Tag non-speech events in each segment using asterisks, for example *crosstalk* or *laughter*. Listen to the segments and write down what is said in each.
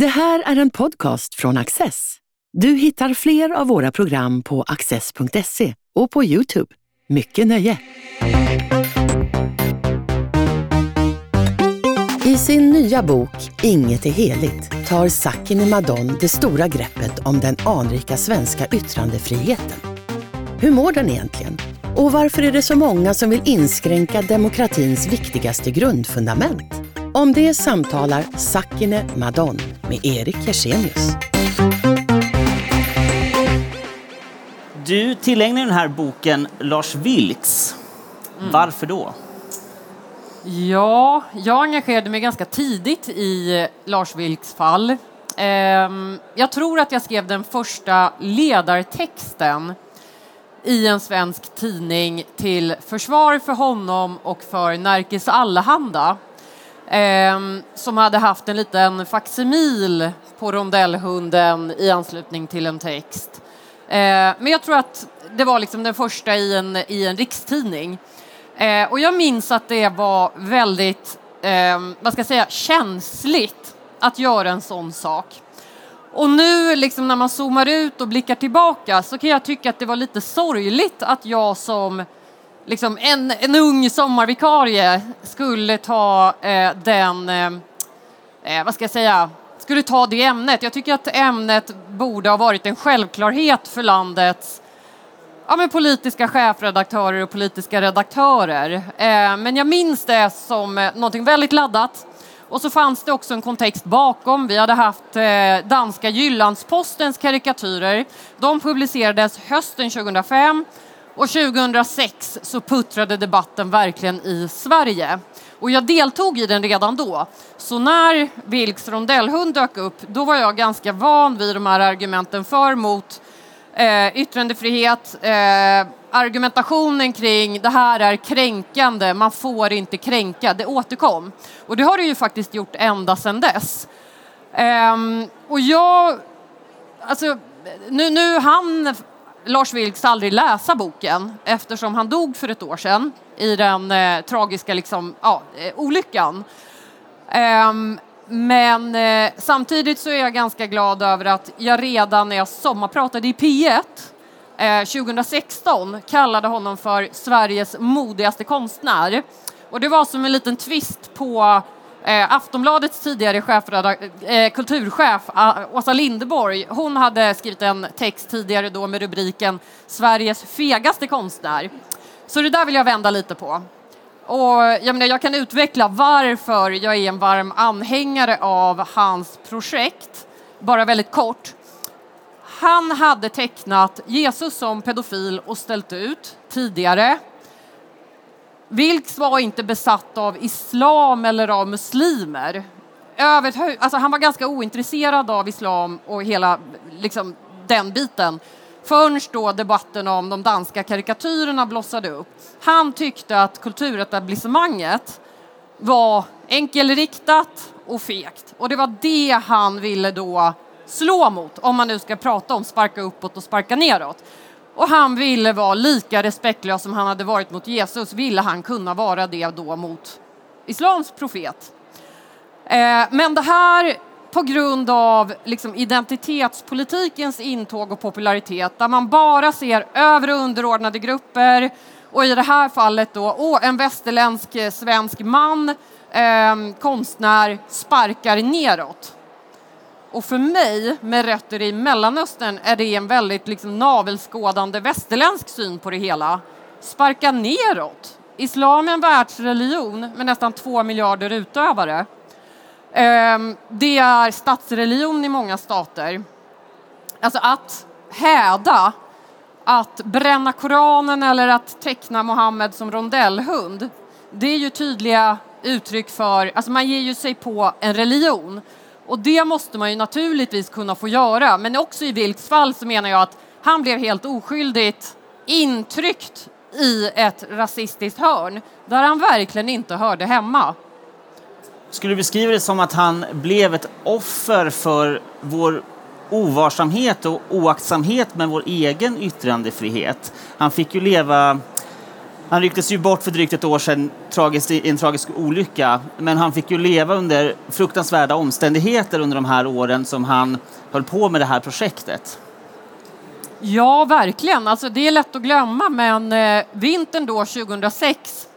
Det här är en podcast från Access. Du hittar fler av våra program på access.se och på Youtube. Mycket nöje! I sin nya bok Inget är heligt tar Sakine Madon det stora greppet om den anrika svenska yttrandefriheten. Hur mår den egentligen? Och varför är det så många som vill inskränka demokratins viktigaste grundfundament? Om det samtalar Sakine Madon med Erik Jersenius. Du tillägnar den här boken Lars Vilks. Varför då? Ja, jag engagerade mig ganska tidigt i Lars Vilks fall. Ehm, Jag tror att jag skrev den första ledartexten i en svensk tidning till försvar för honom och för Nerikes Allehanda Ehm, som hade haft en liten facsimil på rondellhunden i anslutning till en text. Ehm, men jag tror att det var liksom den första i en, i en rikstidning. Ehm, och jag minns att det var väldigt, vad ska jag säga, känsligt att göra en sån sak. Och nu liksom när man zoomar ut och blickar tillbaka så kan jag tycka att det var lite sorgligt att jag som liksom en, en ung sommarvikarie skulle ta eh, den, eh, eh, vad ska jag säga, skulle ta det ämnet. Jag tycker att ämnet borde ha varit en självklarhet för landets ja, men politiska chefredaktörer och politiska redaktörer. Eh, men jag minns det som eh, någonting väldigt laddat. Och så fanns det också en kontext bakom. Vi hade haft eh, danska Jyllandspostens karikatyrer. De publicerades hösten 2005 och 2006 så puttrade debatten verkligen i Sverige. Och jag deltog i den redan då. Så när Vilks rondellhund dök upp, då var jag ganska van vid de här argumenten för mot eh, yttrandefrihet, eh, argumentationen kring det här är kränkande, man får inte kränka, det återkom. Och det har det ju faktiskt gjort ända sedan dess. Eh, och jag, alltså, nu, nu hann Lars Vilks aldrig läsa boken eftersom han dog för ett år sedan i den eh, tragiska liksom, ja, eh, olyckan. Um, men eh, samtidigt så är jag ganska glad över att jag redan när jag sommarpratade i P1 eh, 2016 kallade honom för Sveriges modigaste konstnär. Och det var som en liten twist på eh, Aftonbladets tidigare eh, kulturchef eh, Åsa Linderborg. Hon hade skrivit en text tidigare då med rubriken Sveriges fegaste konstnär. Så det där vill jag vända lite på. Och jag, menar, jag kan utveckla varför jag är en varm anhängare av hans projekt, bara väldigt kort. Han hade tecknat Jesus som pedofil och ställt ut tidigare. Vilks var inte besatt av islam eller av muslimer. Över, alltså han var ganska ointresserad av islam och hela liksom, den biten förrän då debatten om de danska karikatyrerna blossade upp. Han tyckte att kulturetablissemanget var enkelriktat och fegt och det var det han ville då slå mot om man nu ska prata om sparka uppåt och sparka neråt. Och han ville vara lika respektlös som han hade varit mot Jesus, ville han kunna vara det då mot islams profet. Eh, men det här på grund av liksom, identitetspolitikens intåg och popularitet där man bara ser över och underordnade grupper och i det här fallet då, åh, en västerländsk svensk man, eh, konstnär, sparkar neråt. Och för mig, med rötter i Mellanöstern, är det en väldigt liksom, navelskådande västerländsk syn på det hela. Sparka neråt. Islam är en världsreligion med nästan två miljarder utövare. Ehm, det är statsreligion i många stater. Alltså att häda, att bränna Koranen eller att teckna Mohammed som rondellhund, det är ju tydliga uttryck för, alltså man ger ju sig på en religion. Och det måste man ju naturligtvis kunna få göra. Men också i Vilks fall så menar jag att han blev helt oskyldigt intryckt i ett rasistiskt hörn där han verkligen inte hörde hemma. Skulle du beskriva det som att han blev ett offer för vår ovarsamhet och oaktsamhet med vår egen yttrandefrihet? Han fick ju leva han rycktes ju bort för drygt ett år sedan tragiskt, i en tragisk olycka. Men han fick ju leva under fruktansvärda omständigheter under de här åren som han höll på med det här projektet. Ja, verkligen. Alltså, det är lätt att glömma, men eh, vintern då 2006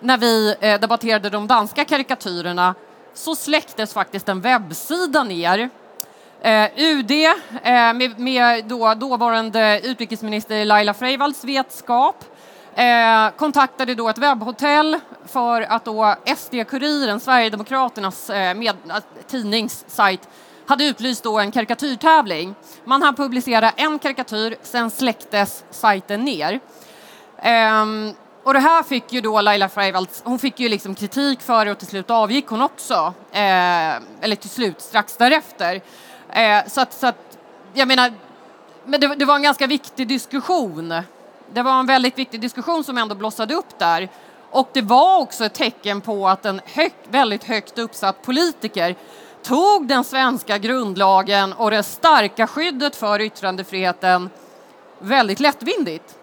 när vi eh, debatterade de danska karikatyrerna så släcktes faktiskt en webbsida ner. Eh, UD eh, med, med då, dåvarande utrikesminister Laila Freivalds vetskap eh, kontaktade då ett webbhotell för att då SD-Kuriren, Sverigedemokraternas eh, med, eh, tidningssajt, hade utlyst då en karikatyrtävling. Man hann publicera en karikatyr, sen släcktes sajten ner. Um, och det här fick ju då Laila Freivalds, hon fick ju liksom kritik för det och till slut avgick hon också. Eh, eller till slut, strax därefter. Eh, så, att, så att, jag menar, men det, det, var en ganska viktig diskussion. Det var en väldigt viktig diskussion som ändå blossade upp där. Och det var också ett tecken på att en hög, väldigt högt uppsatt politiker tog den svenska grundlagen och det starka skyddet för yttrandefriheten väldigt lättvindigt.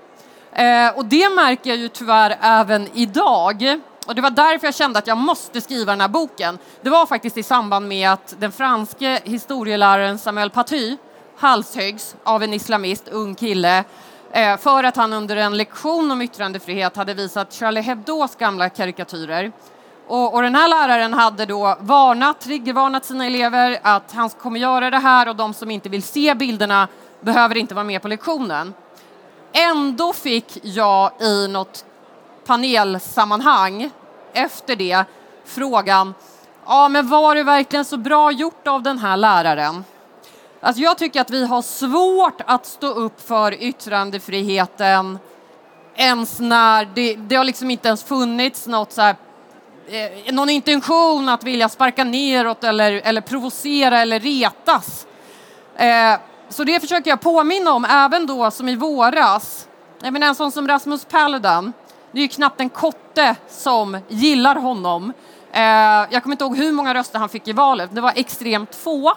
Eh, och det märker jag ju tyvärr även idag. Och det var därför jag kände att jag måste skriva den här boken. Det var faktiskt i samband med att den franske historieläraren Samuel Paty halshöggs av en islamist, ung kille, Eh, för att han under en lektion om yttrandefrihet hade visat Charlie Hebdos gamla karikatyrer. Och, och, den här läraren hade då varnat, triggervarnat sina elever att han kommer göra det här och de som inte vill se bilderna behöver inte vara med på lektionen. Ändå fick jag i något panelsammanhang efter det frågan Ja, men var det verkligen så bra gjort av den här läraren? Alltså jag tycker att vi har svårt att stå upp för yttrandefriheten ens när det, det har liksom inte ens funnits något så här, eh, någon intention att vilja sparka neråt eller, eller provocera eller retas. Eh, så det försöker jag påminna om även då som i våras. Jag menar en sån som Rasmus Paludan, det är ju knappt en kotte som gillar honom. Eh, jag kommer inte ihåg hur många röster han fick i valet, det var extremt få.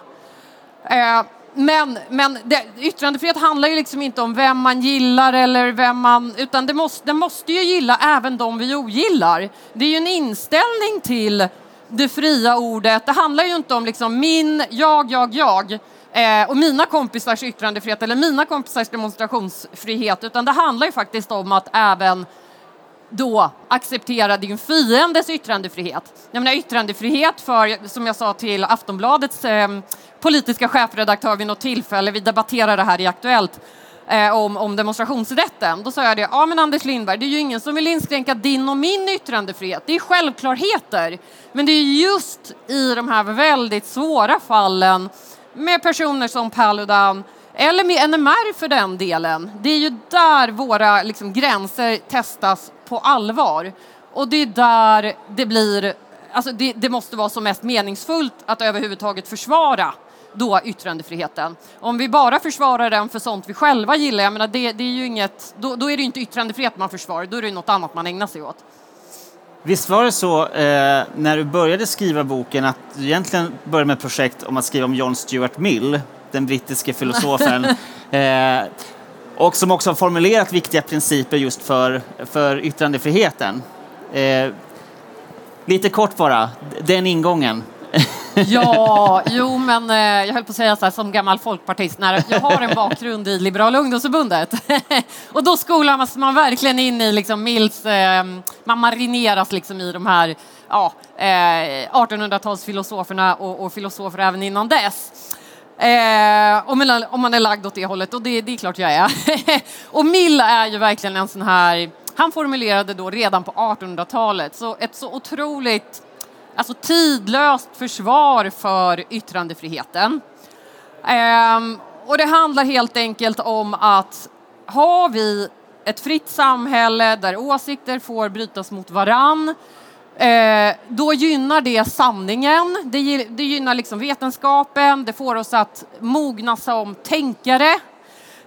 Eh, men men det, yttrandefrihet handlar ju liksom inte om vem man gillar eller vem man, utan det måste, det måste ju gilla även de vi ogillar. Det är ju en inställning till det fria ordet. Det handlar ju inte om liksom min, jag, jag, jag eh, och mina kompisars yttrandefrihet eller mina kompisars demonstrationsfrihet, utan det handlar ju faktiskt om att även då acceptera din fiendes yttrandefrihet. Jag menar yttrandefrihet för, som jag sa till Aftonbladets eh, politiska chefredaktör vid något tillfälle, vi debatterade det här i Aktuellt, eh, om, om demonstrationsrätten. Då sa jag det, ja men Anders Lindberg, det är ju ingen som vill inskränka din och min yttrandefrihet. Det är självklarheter. Men det är just i de här väldigt svåra fallen med personer som Paludan eller med NMR för den delen. Det är ju där våra liksom, gränser testas på allvar. Och det är där det blir, alltså det, det måste vara som mest meningsfullt att överhuvudtaget försvara då yttrandefriheten. Om vi bara försvarar den för sånt vi själva gillar, jag menar det, det är ju inget, då, då, är det inte yttrandefrihet man försvarar, då är det något annat man ägnar sig åt. Visst var det så eh, när du började skriva boken att du egentligen började med ett projekt om att skriva om John Stuart Mill, den brittiske filosofen, *laughs* eh, och som också har formulerat viktiga principer just för, för yttrandefriheten. Eh, lite kort bara, den ingången. Ja, *laughs* jo men eh, jag höll på att säga så här som gammal folkpartist, när jag har en bakgrund i Liberala ungdomsförbundet. *laughs* och då skolar man verkligen in i liksom Mills, eh, man marineras liksom i de här ja, eh, 1800-talsfilosoferna och, och filosofer även innan dess. Eh, om, man, om man är lagd åt det hållet, och det, det är klart jag är. *laughs* och Mill är ju verkligen en sån här, han formulerade då redan på 1800-talet, så ett så otroligt alltså tidlöst försvar för yttrandefriheten. Ehm, och det handlar helt enkelt om att har vi ett fritt samhälle där åsikter får brytas mot varann Eh, då gynnar det sanningen, det, det gynnar liksom vetenskapen, det får oss att mogna som tänkare.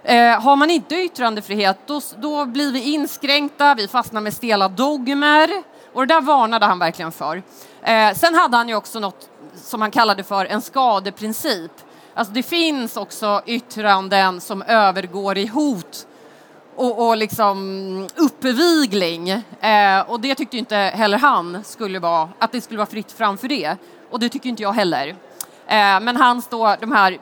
Eh, har man inte yttrandefrihet då, då blir vi inskränkta, vi fastnar med stela dogmer och det där varnade han verkligen för. Eh, sen hade han ju också något som han kallade för en skadeprincip. Alltså det finns också yttranden som övergår i hot och, och liksom uppvigling. Eh, och det tyckte inte heller han skulle vara, att det skulle vara fritt fram för det. Och det tycker inte jag heller. Eh, men hans då, de här eh,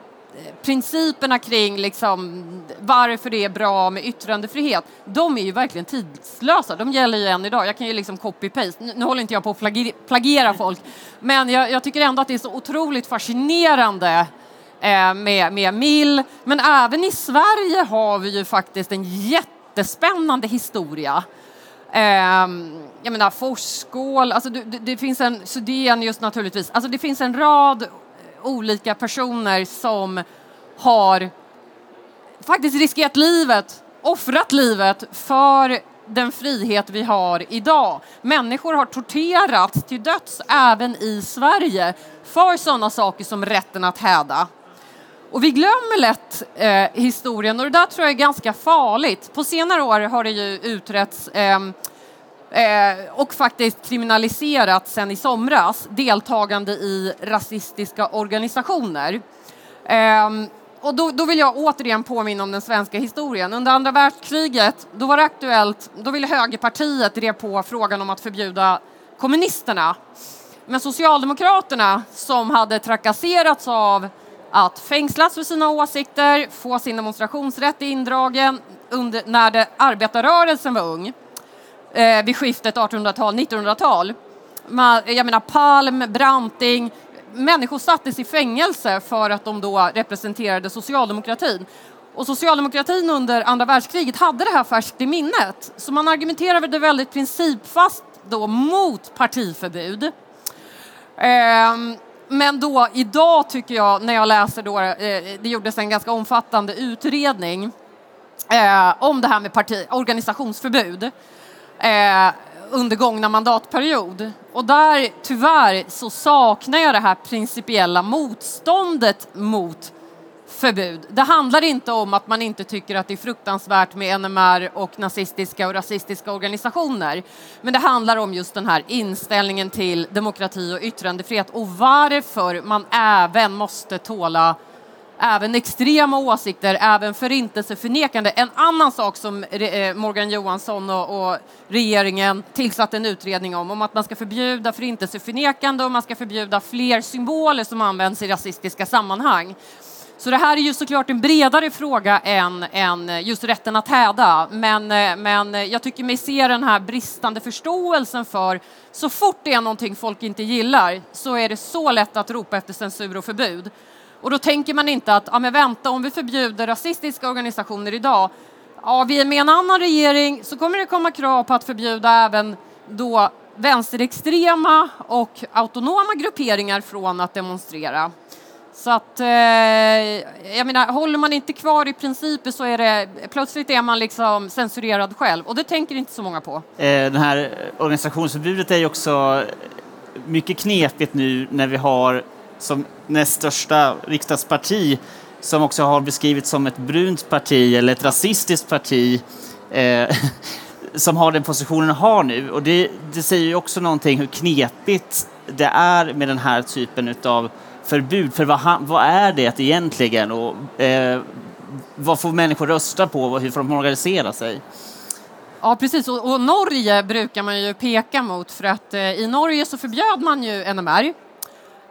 principerna kring liksom varför det är bra med yttrandefrihet, de är ju verkligen tidslösa. De gäller ju än idag. Jag kan ju liksom copy-paste. Nu, håller inte jag på att plagiera folk, men jag, jag, tycker ändå att det är så otroligt fascinerande eh, Eh, med, med Mill. Men även i Sverige har vi ju faktiskt en jättespännande historia. Ehm, jag menar Forsskål... alltså det, det, det finns en, Sudenius naturligtvis, alltså det finns en rad olika personer som har faktiskt riskerat livet, offrat livet för den frihet vi har idag. Människor har torterats till döds även i Sverige för sådana saker som rätten att häda. Och vi glömmer lätt eh, historien och det där tror jag är ganska farligt. På senare år har det ju utretts eh, Eh, och faktiskt kriminaliserat sen i somras deltagande i rasistiska organisationer. Ehm, och då, då, vill jag återigen påminna om den svenska historien. Under andra världskriget då var det aktuellt, då ville högerpartiet drev på frågan om att förbjuda kommunisterna. Men Socialdemokraterna som hade trakasserats av att fängslas för sina åsikter, få sin demonstrationsrätt indragen under, när det, arbetarrörelsen var ung eh, vid skiftet 1800-tal, 1900-tal. Jag menar Palm, Branting, människor sattes i fängelse för att de då representerade socialdemokratin. Och socialdemokratin under andra världskriget hade det här färskt i minnet, så man argumenterade väldigt principfast då mot partiförbud. Ehm, men då idag tycker jag, när jag läser då, eh, det gjordes en ganska omfattande utredning eh, om det här med parti, organisationsförbud eh, under gångna mandatperiod. Och där, tyvärr, så saknar jag det här principiella motståndet mot förbud. Det handlar inte om att man inte tycker att det är fruktansvärt med NMR och nazistiska och rasistiska organisationer. Men det handlar om just den här inställningen till demokrati och yttrandefrihet och varför man även måste tåla även extrema åsikter, även förintelseförnekande. En annan sak som eh, Morgan Johansson och, och regeringen tillsatte en utredning om, om att man ska förbjuda förintelseförnekande och man ska förbjuda fler symboler som används i rasistiska sammanhang. Så det här är ju såklart en bredare fråga än, än just rätten att häda. Men, eh, men jag tycker mig se den här bristande förståelsen för så fort det är någonting folk inte gillar så är det så lätt att ropa efter censur och förbud. Och då tänker man inte att, ja men vänta, om vi förbjuder rasistiska organisationer idag, ja vi är med en annan regering så kommer det komma krav på att förbjuda även då vänsterextrema och autonoma grupperingar från att demonstrera. Så att, eh, jag menar, håller man inte kvar i principer så är det plötsligt är man liksom censurerad själv och det tänker inte så många på. Eh, det här organisationsförbudet är ju också mycket knepigt nu när vi har som näst största riksdagsparti som också har beskrivits som ett brunt parti eller ett rasistiskt parti eh, *laughs* som har den positionen har nu. Och det, det säger ju också någonting hur knepigt det är med den här typen av förbud. För vad, vad är det egentligen? Och, eh, vad får människor rösta på och hur får de organisera sig? Ja, precis. Och, och, Norge brukar man ju peka mot för att eh, i Norge så förbjöd man ju NMR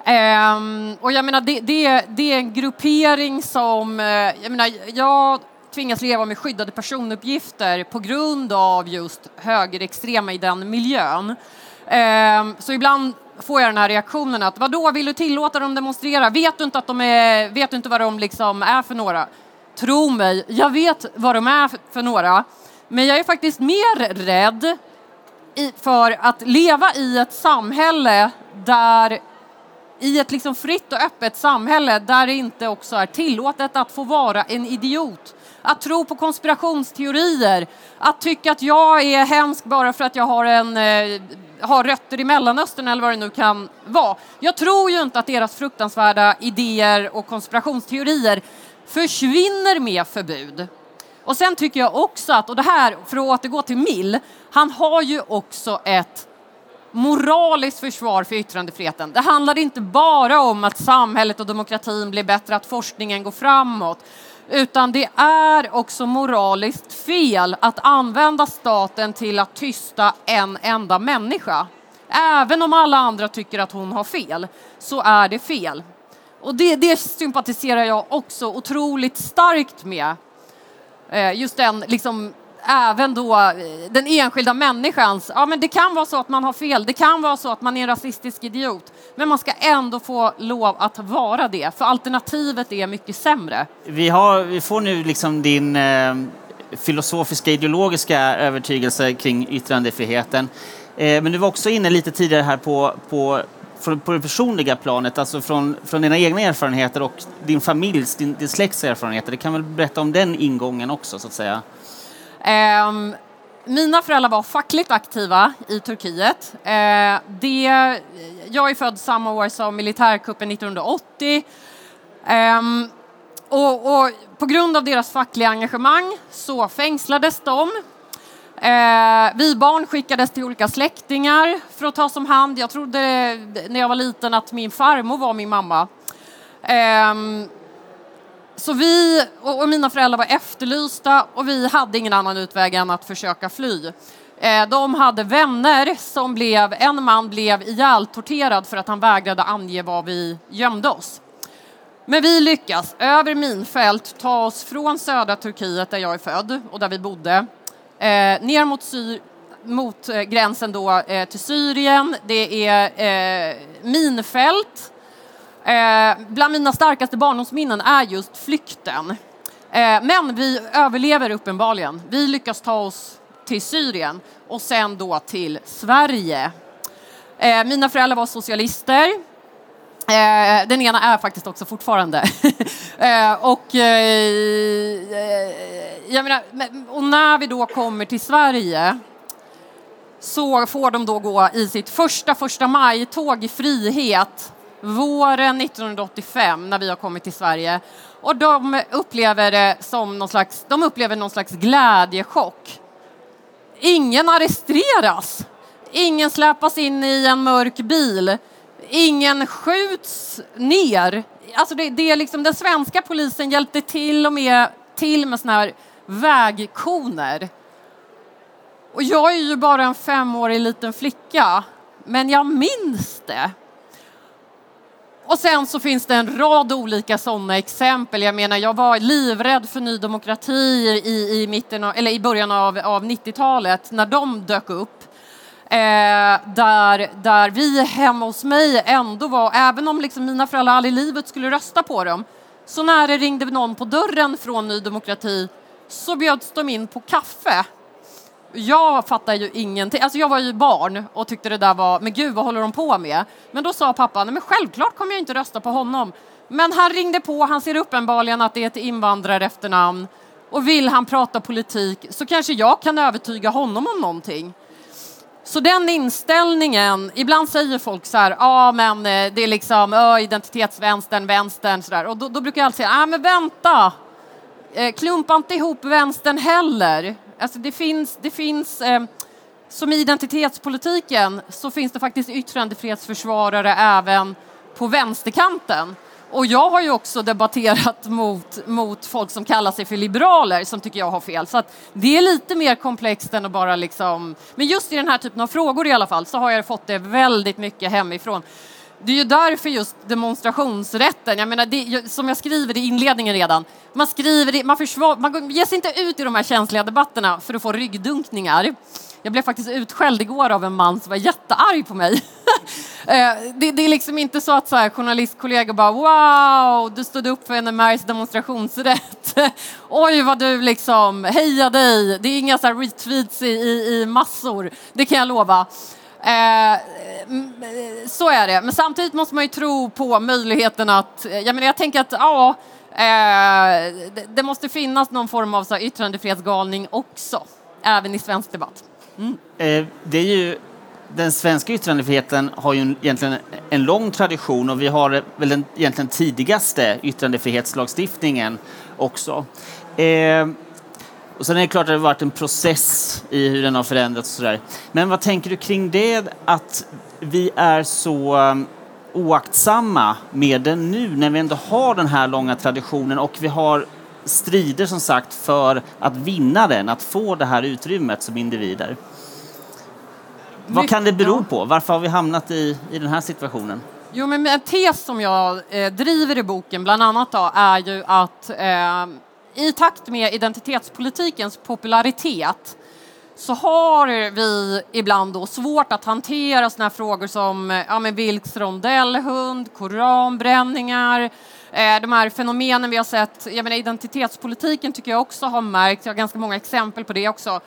Um, ehm, och jag menar, det, det, det, är en gruppering som... Uh, jag menar, jag tvingas leva med skyddade personuppgifter på grund av just högerextrema i den miljön. Um, så ibland får jag den här reaktionen att vadå, vill du tillåta dem demonstrera? Vet du inte, att de är, vet du inte vad de liksom är för några? Tro mig, jag vet vad de är för några. Men jag är faktiskt mer rädd i, för att leva i ett samhälle där i ett liksom fritt och öppet samhälle där det inte också är tillåtet att få vara en idiot, att tro på konspirationsteorier, att tycka att jag är hemsk bara för att jag har, en, eh, har rötter i Mellanöstern eller vad det nu kan vara. Jag tror ju inte att deras fruktansvärda idéer och konspirationsteorier försvinner med förbud. Och sen tycker jag också att, och det här för att återgå till Mill, han har ju också ett moraliskt försvar för yttrandefriheten. Det handlar inte bara om att samhället och demokratin blir bättre, att forskningen går framåt, utan det är också moraliskt fel att använda staten till att tysta en enda människa. Även om alla andra tycker att hon har fel, så är det fel. Och det, det sympatiserar jag också otroligt starkt med. Eh, just den, liksom, även då eh, den enskilda människans, ja men det kan vara så att man har fel, det kan vara så att man är en rasistisk idiot, men man ska ändå få lov att vara det, för alternativet är mycket sämre. Vi, har, vi får nu liksom din eh, filosofiska, ideologiska övertygelse kring yttrandefriheten. Eh, men du var också inne lite tidigare här på, på på det personliga planet, alltså från, från dina egna erfarenheter och din familjs, din, din släkts erfarenheter. Du kan väl berätta om den ingången också, så att säga? Um, mina föräldrar var fackligt aktiva i Turkiet. Ehm, det, jag är född samma år som militärkuppen 1980. Ehm, och, och på grund av deras fackliga engagemang så fängslades de Eh, vi barn skickades till olika släktingar för att tas om hand. Jag trodde när jag var liten att min farmor var min mamma. Så vi och, mina föräldrar var efterlysta och vi hade ingen annan utväg än att försöka fly. Eh, de hade vänner som blev, en man blev ihjältorterad för att han vägrade ange var vi gömde oss. Men vi lyckas över minfält ta oss från södra Turkiet där jag är född och där vi bodde eh, ner mot, syr, mot eh, gränsen då, till Syrien. Det är minfält. Eh, bland mina starkaste barndomsminnen är just flykten. Eh, men vi överlever uppenbarligen. Vi lyckas ta oss till Syrien och sen då till Sverige. Eh, mina föräldrar var socialister. Eh, den ena är faktiskt också fortfarande. *laughs* eh, och, eh, eh jag menar, och när vi då kommer till Sverige så får de då gå i sitt första första maj-tåg i frihet våren 1985 när vi har kommit till Sverige. Och de upplever det som någon slags, de upplever någon slags glädjechock. Ingen arresteras. Ingen släpas in i en mörk bil ingen skjuts ner. Alltså det, det, är liksom, den svenska polisen hjälpte till och med till med såna här vägkoner. Och jag är ju bara en femårig liten flicka, men jag minns det. Och sen så finns det en rad olika sådana exempel. Jag menar, jag var livrädd för Ny Demokrati i, i, mitten av, eller i början av, av 90-talet när de dök upp. Eh, där, där vi hemma hos mig ändå var, även om liksom mina föräldrar aldrig i livet skulle rösta på dem, så när det ringde någon på dörren från Ny Demokrati så bjöds de in på kaffe. Jag fattar ju ingenting. Alltså jag var ju barn och tyckte det där var, men gud vad håller de på med? Men då sa pappa, nej men självklart kommer jag inte rösta på honom. Men han ringde på, han ser uppenbarligen att det är ett invandrare efternamn och vill han prata politik så kanske jag kan övertyga honom om någonting. Så den inställningen, ibland säger folk så här, ja ah, men eh, det är liksom ö, identitetsvänstern, vänstern sådär. Och då, då, brukar jag alltid säga, ja ah, men vänta, eh, klumpa inte ihop vänstern heller. Alltså det finns, det finns eh, som i identitetspolitiken så finns det faktiskt yttrandefrihetsförsvarare även på vänsterkanten. Och jag har ju också debatterat *laughs* mot, mot folk som kallar sig för liberaler som tycker jag har fel. Så att det är lite mer komplext än att bara liksom... Men just i den här typen av frågor i alla fall så har jag fått det väldigt mycket hemifrån. Det är ju därför just demonstrationsrätten, jag menar det, som jag skriver i inledningen redan, man skriver det, man, försvar, man ger sig inte ut i de här känsliga debatterna för att få ryggdunkningar. Jag blev faktiskt utskälld igår av en man som var jättearg på mig. *laughs* Eh, det, det, är liksom inte så att så här, journalistkollegor bara wow, du stod upp för NMRs demonstrationsrätt. *laughs* Oj vad du liksom, heja dig. Det är inga så retweets i, i, i massor, det kan jag lova. Eh, eh, så är det, men samtidigt måste man ju tro på möjligheten att, eh, jag menar jag tänker att ja, eh, det måste finnas någon form av så här, yttrandefrihetsgalning också, även i svensk debatt. Mm. Eh, det är ju, den svenska yttrandefriheten har ju egentligen en lång tradition och vi har väl den egentligen tidigaste yttrandefrihetslagstiftningen också. Eh, och sen är det klart att det har varit en process i hur den har förändrats och sådär. Men vad tänker du kring det att vi är så um, oaktsamma med den nu när vi ändå har den här långa traditionen och vi har strider som sagt för att vinna den, att få det här utrymmet som individer. Vad kan det bero på? Varför har vi hamnat i, i den här situationen? Jo, men en tes som jag eh, driver i boken bland annat då, är ju att eh, i takt med identitetspolitikens popularitet så har vi ibland då svårt att hantera sådana frågor som ja, men Vilks rondellhund, koranbränningar, eh, de här fenomenen vi har sett. Jag menar, identitetspolitiken tycker jag också har märkt, jag har ganska många exempel på det också,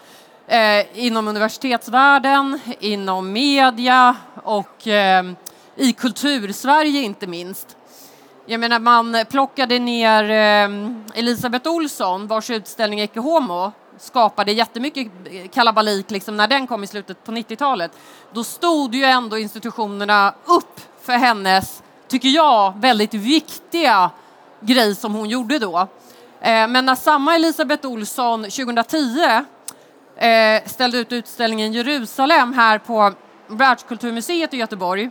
eh, inom universitetsvärlden, inom media och eh, i kultursverige inte minst. Jag menar, man plockade ner eh, Elisabeth Olsson vars utställning Ecce Homo skapade jättemycket eh, kalabalik liksom, när den kom i slutet på 90-talet. Då stod ju ändå institutionerna upp för hennes, tycker jag, väldigt viktiga grej som hon gjorde då. Eh, men när samma Elisabeth Olsson 2010 eh, ställde ut utställningen Jerusalem här på Världskulturmuseet i Göteborg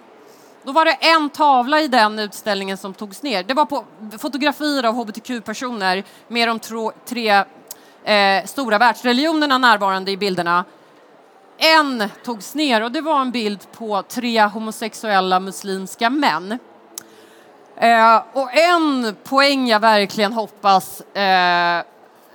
då var det en tavla i den utställningen som togs ner. Det var på fotografier av hbtq-personer med de tro, tre eh, stora världsreligionerna närvarande i bilderna. En togs ner och det var en bild på tre homosexuella muslimska män. Eh, och en poäng jag verkligen hoppas eh,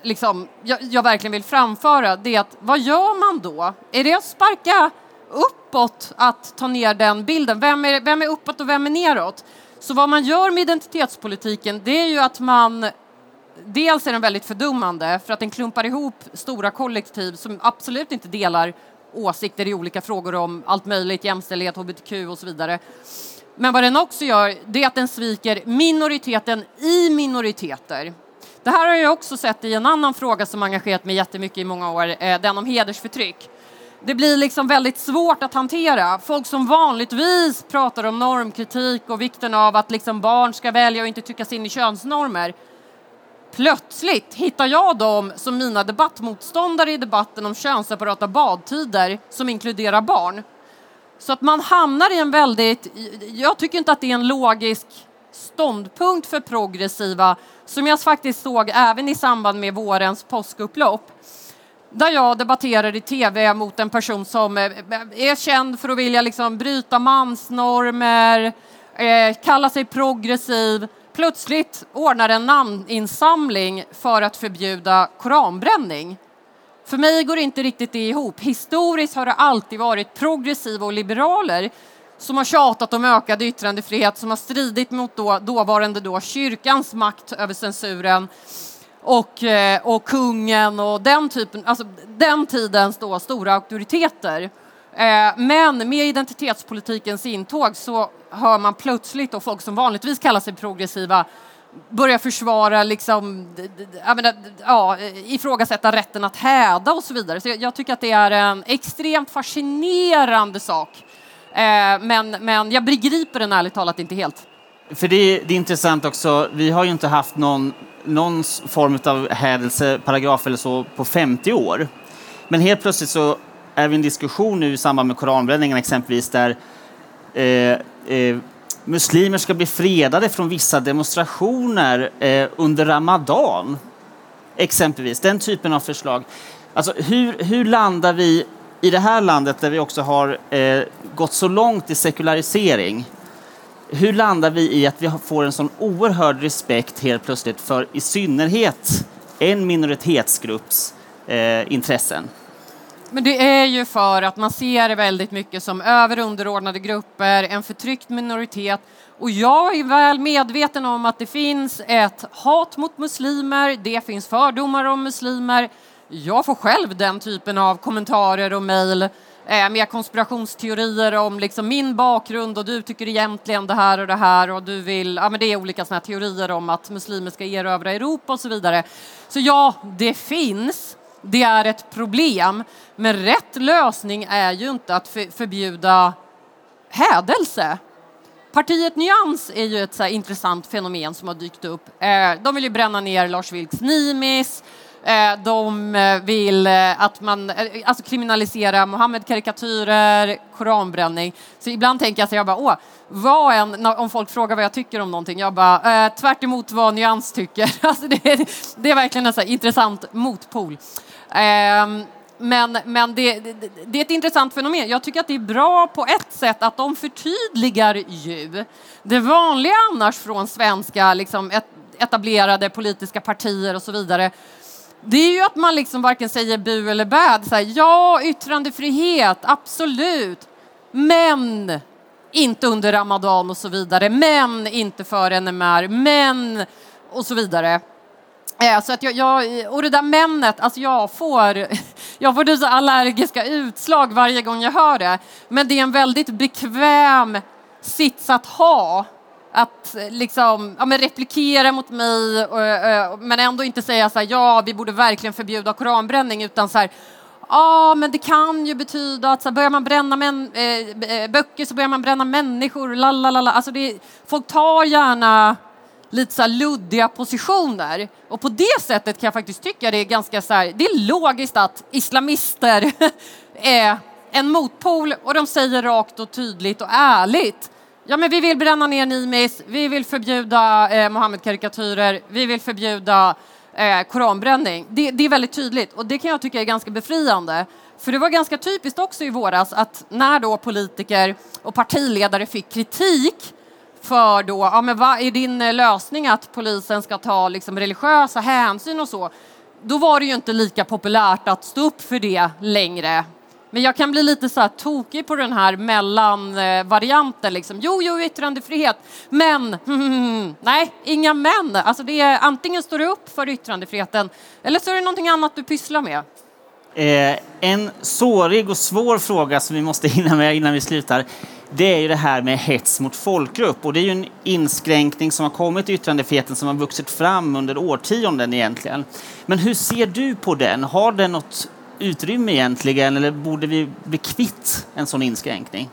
liksom, jag, jag, verkligen vill framföra det är att vad gör man då? Är det att sparka uppåt att ta ner den bilden? Vem är, vem är uppåt och vem är neråt? Så vad man gör med identitetspolitiken det är ju att man Dels är den väldigt fördummande för att den klumpar ihop stora kollektiv som absolut inte delar åsikter i olika frågor om allt möjligt, jämställdhet, hbtq och så vidare. Men vad den också gör, det är att den sviker minoriteten i minoriteter. Det här har jag också sett i en annan fråga som engagerat mig jättemycket i många år, eh, den om hedersförtryck. Det blir liksom väldigt svårt att hantera. Folk som vanligtvis pratar om normkritik och vikten av att liksom barn ska välja och inte tyckas in i könsnormer. Plötsligt hittar jag dem som mina debattmotståndare i debatten om könsseparata badtider som inkluderar barn. Så att man hamnar i en väldigt, jag tycker inte att det är en logisk ståndpunkt för progressiva som jag faktiskt såg även i samband med vårens påskupplopp där jag debatterar i tv mot en person som eh, är känd för att vilja liksom bryta mansnormer, eh, kalla sig progressiv, plötsligt ordnar en namninsamling för att förbjuda koranbränning. För mig går inte riktigt det ihop. Historiskt har det alltid varit progressiva och liberaler som har tjatat om ökad yttrandefrihet, som har stridit mot då, dåvarande då kyrkans makt över censuren och, eh, och kungen och den typen, alltså den tidens då stora auktoriteter. Eh, men med identitetspolitikens intåg så hör man plötsligt och folk som vanligtvis kallar sig progressiva börja försvara, liksom, menar, ja, eh, ifrågasätta rätten att häda och så vidare. Så jag, tycker att det är en extremt fascinerande sak. Men, men jag begriper den ärligt talat inte helt. För det, det är intressant också, vi har ju inte haft någon, någon form av hädelseparagraf eller så på 50 år. Men helt plötsligt så är vi i en diskussion nu i samband med koranbränningen exempelvis där eh, eh, muslimer ska bli fredade från vissa demonstrationer eh, under Ramadan. Exempelvis, den typen av förslag. Alltså, hur, hur landar vi i det här landet där vi också har eh, gått så långt i sekularisering? Hur landar vi i att vi får en sån oerhörd respekt helt plötsligt för i synnerhet en minoritetsgrupps eh, intressen? Men det är ju för att man ser det väldigt mycket som över underordnade grupper, en förtryckt minoritet. Och jag är väl medveten om att det finns ett hat mot muslimer, det finns fördomar om muslimer. Jag får själv den typen av kommentarer och mejl eh, med konspirationsteorier om liksom min bakgrund och du tycker egentligen det här och det här och du vill, ja men det är olika såna teorier om att muslimer ska erövra Europa och så vidare. Så ja, det finns. Det är ett problem, men rätt lösning är ju inte att förbjuda hädelse. Partiet Nyans är ju ett så intressant fenomen som har dykt upp. Eh, de vill ju bränna ner Lars Vilks Nimis. Eh, de eh, vill eh, att man alltså kriminalisera Mohammed-karikatyrer, koranbränning. Så ibland tänker jag så jag bara, åh, vad en, om folk frågar vad jag tycker om någonting, jag bara, eh, tvärt emot vad Nyans tycker. *laughs* Alltså det, är, det är verkligen en så intressant motpol. Eh, men, men det, det, det, är ett intressant fenomen. Jag tycker att det är bra på ett sätt att de förtydligar ju det vanliga annars från svenska liksom, etablerade politiska partier och så vidare det är ju att man liksom varken säger bu eller bä. Så här, ja, yttrandefrihet, absolut. Men inte under Ramadan och så vidare. Men inte för NMR. Men och så vidare. Eh, så att jag, jag, och det där männet, alltså jag får, *laughs* jag får typ så allergiska utslag varje gång jag hör det. Men det är en väldigt bekväm sits att ha att eh, liksom, ja, men replikera mot mig och, eh, och, men ändå inte säga så här, ja, vi borde verkligen förbjuda koranbränning utan så här, ja, men det kan ju betyda att så här, börjar man bränna män, eh, eh böcker så börjar man bränna människor, lalalala. Alltså det, folk tar gärna lite så här luddiga positioner och på det sättet kan jag faktiskt tycka det är ganska så här, det är logiskt att islamister *laughs* är en motpol och de säger rakt och tydligt och ärligt Ja, men vi vill bränna ner Nimis, vi vill förbjuda eh, Mohammed-karikatyrer, vi vill förbjuda eh, koranbränning. Det, det, är väldigt tydligt och det kan jag tycka är ganska befriande. För det var ganska typiskt också i våras att när då politiker och partiledare fick kritik för då, ja men vad är din eh, lösning att polisen ska ta liksom religiösa hänsyn och så? Då var det ju inte lika populärt att stå upp för det längre men jag kan bli lite så här tokig på den här mellanvarianten. Liksom. Jo, jo, yttrandefrihet, men mm, *laughs* nej, inga men. Alltså det är, antingen står du upp för yttrandefriheten eller så är det någonting annat du pysslar med. Eh, en sårig och svår fråga som vi måste *laughs* hinna med innan vi slutar det är ju det här med hets mot folkgrupp. Och det är ju en inskränkning som har kommit i yttrandefriheten som har vuxit fram under årtionden egentligen. Men hur ser du på den? Har den något utrymme egentligen eller borde vi bli kvitt en sån inskränkning?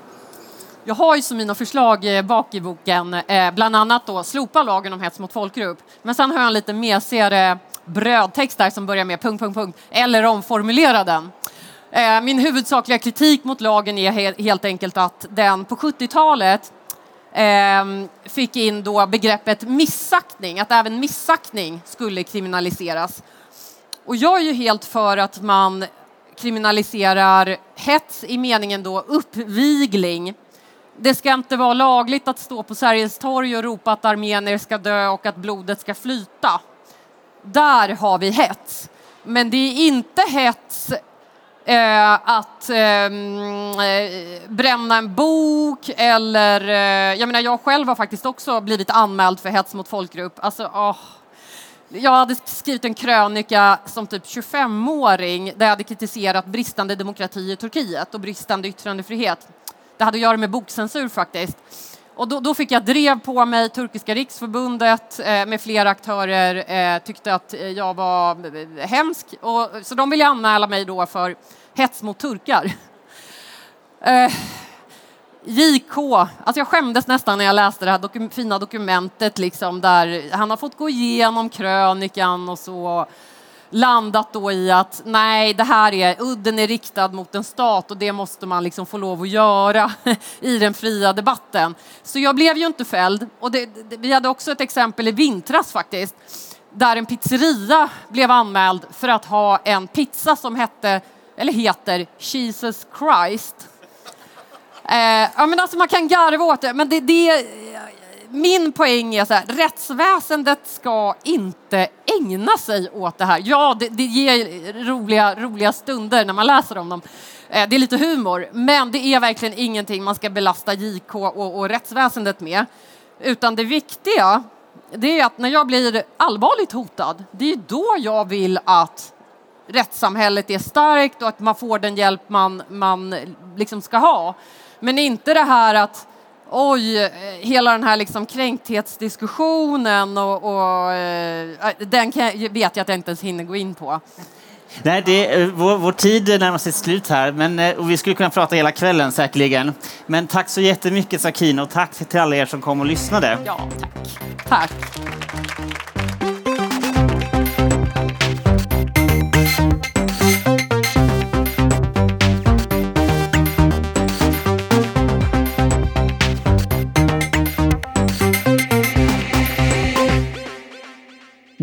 Jag har ju som mina förslag eh, bak i boken eh, bland annat då slopa lagen om hets mot folkgrupp. Men sen har jag en lite mesigare brödtext där som börjar med punkt, punkt, punkt eller omformulera den. Eh, min huvudsakliga kritik mot lagen är helt enkelt att den på 70-talet ehm, fick in då begreppet missaktning, att även missaktning skulle kriminaliseras. Och jag är ju helt för att man kriminaliserar hets i meningen då uppvigling. Det ska inte vara lagligt att stå på Sergels torg och ropa att armenier ska dö och att blodet ska flyta. Där har vi hets. Men det är inte hets eh, att ehm, eh, bränna en bok eller... Eh, jag menar, jag själv har faktiskt också blivit anmäld för hets mot folkgrupp. Alltså, oh jag hade skrivit en krönika som typ 25-åring där jag hade kritiserat bristande demokrati i Turkiet och bristande yttrandefrihet. Det hade att göra med bokcensur faktiskt. Och då, då fick jag drev på mig, Turkiska riksförbundet eh, med flera aktörer eh, tyckte att eh, jag var eh, hemsk. Och, så de ville anmäla mig då för hets mot turkar. Eh, JK, alltså jag skämdes nästan när jag läste det här dokum fina dokumentet liksom där han har fått gå igenom krönikan och så landat då i att nej, det här är udden är riktad mot en stat och det måste man liksom få lov att göra *laughs* i den fria debatten. Så jag blev ju inte fälld. Och det, det, vi hade också ett exempel i vintras faktiskt där en pizzeria blev anmäld för att ha en pizza som hette eller heter Jesus Christ. Eh, ja, men alltså man kan garva åt det, men det, det, min poäng är så här, rättsväsendet ska inte ägna sig åt det här. Ja, det, det ger roliga, roliga stunder när man läser om dem. Eh, det är lite humor, men det är verkligen ingenting man ska belasta JK och, och rättsväsendet med. Utan det viktiga, det är att när jag blir allvarligt hotad, det är då jag vill att rättssamhället är starkt och att man får den hjälp man, man liksom ska ha. Men inte det här att oj, hela den här liksom kränkthetsdiskussionen och, och eh, den kan, vet jag att jag inte ens hinner gå in på. Nej, det, vår, vår tid närmar sig slut här men, eh, och vi skulle kunna prata hela kvällen säkerligen. Men tack så jättemycket Sakina och tack till alla er som kom och lyssnade. Ja, tack. Tack.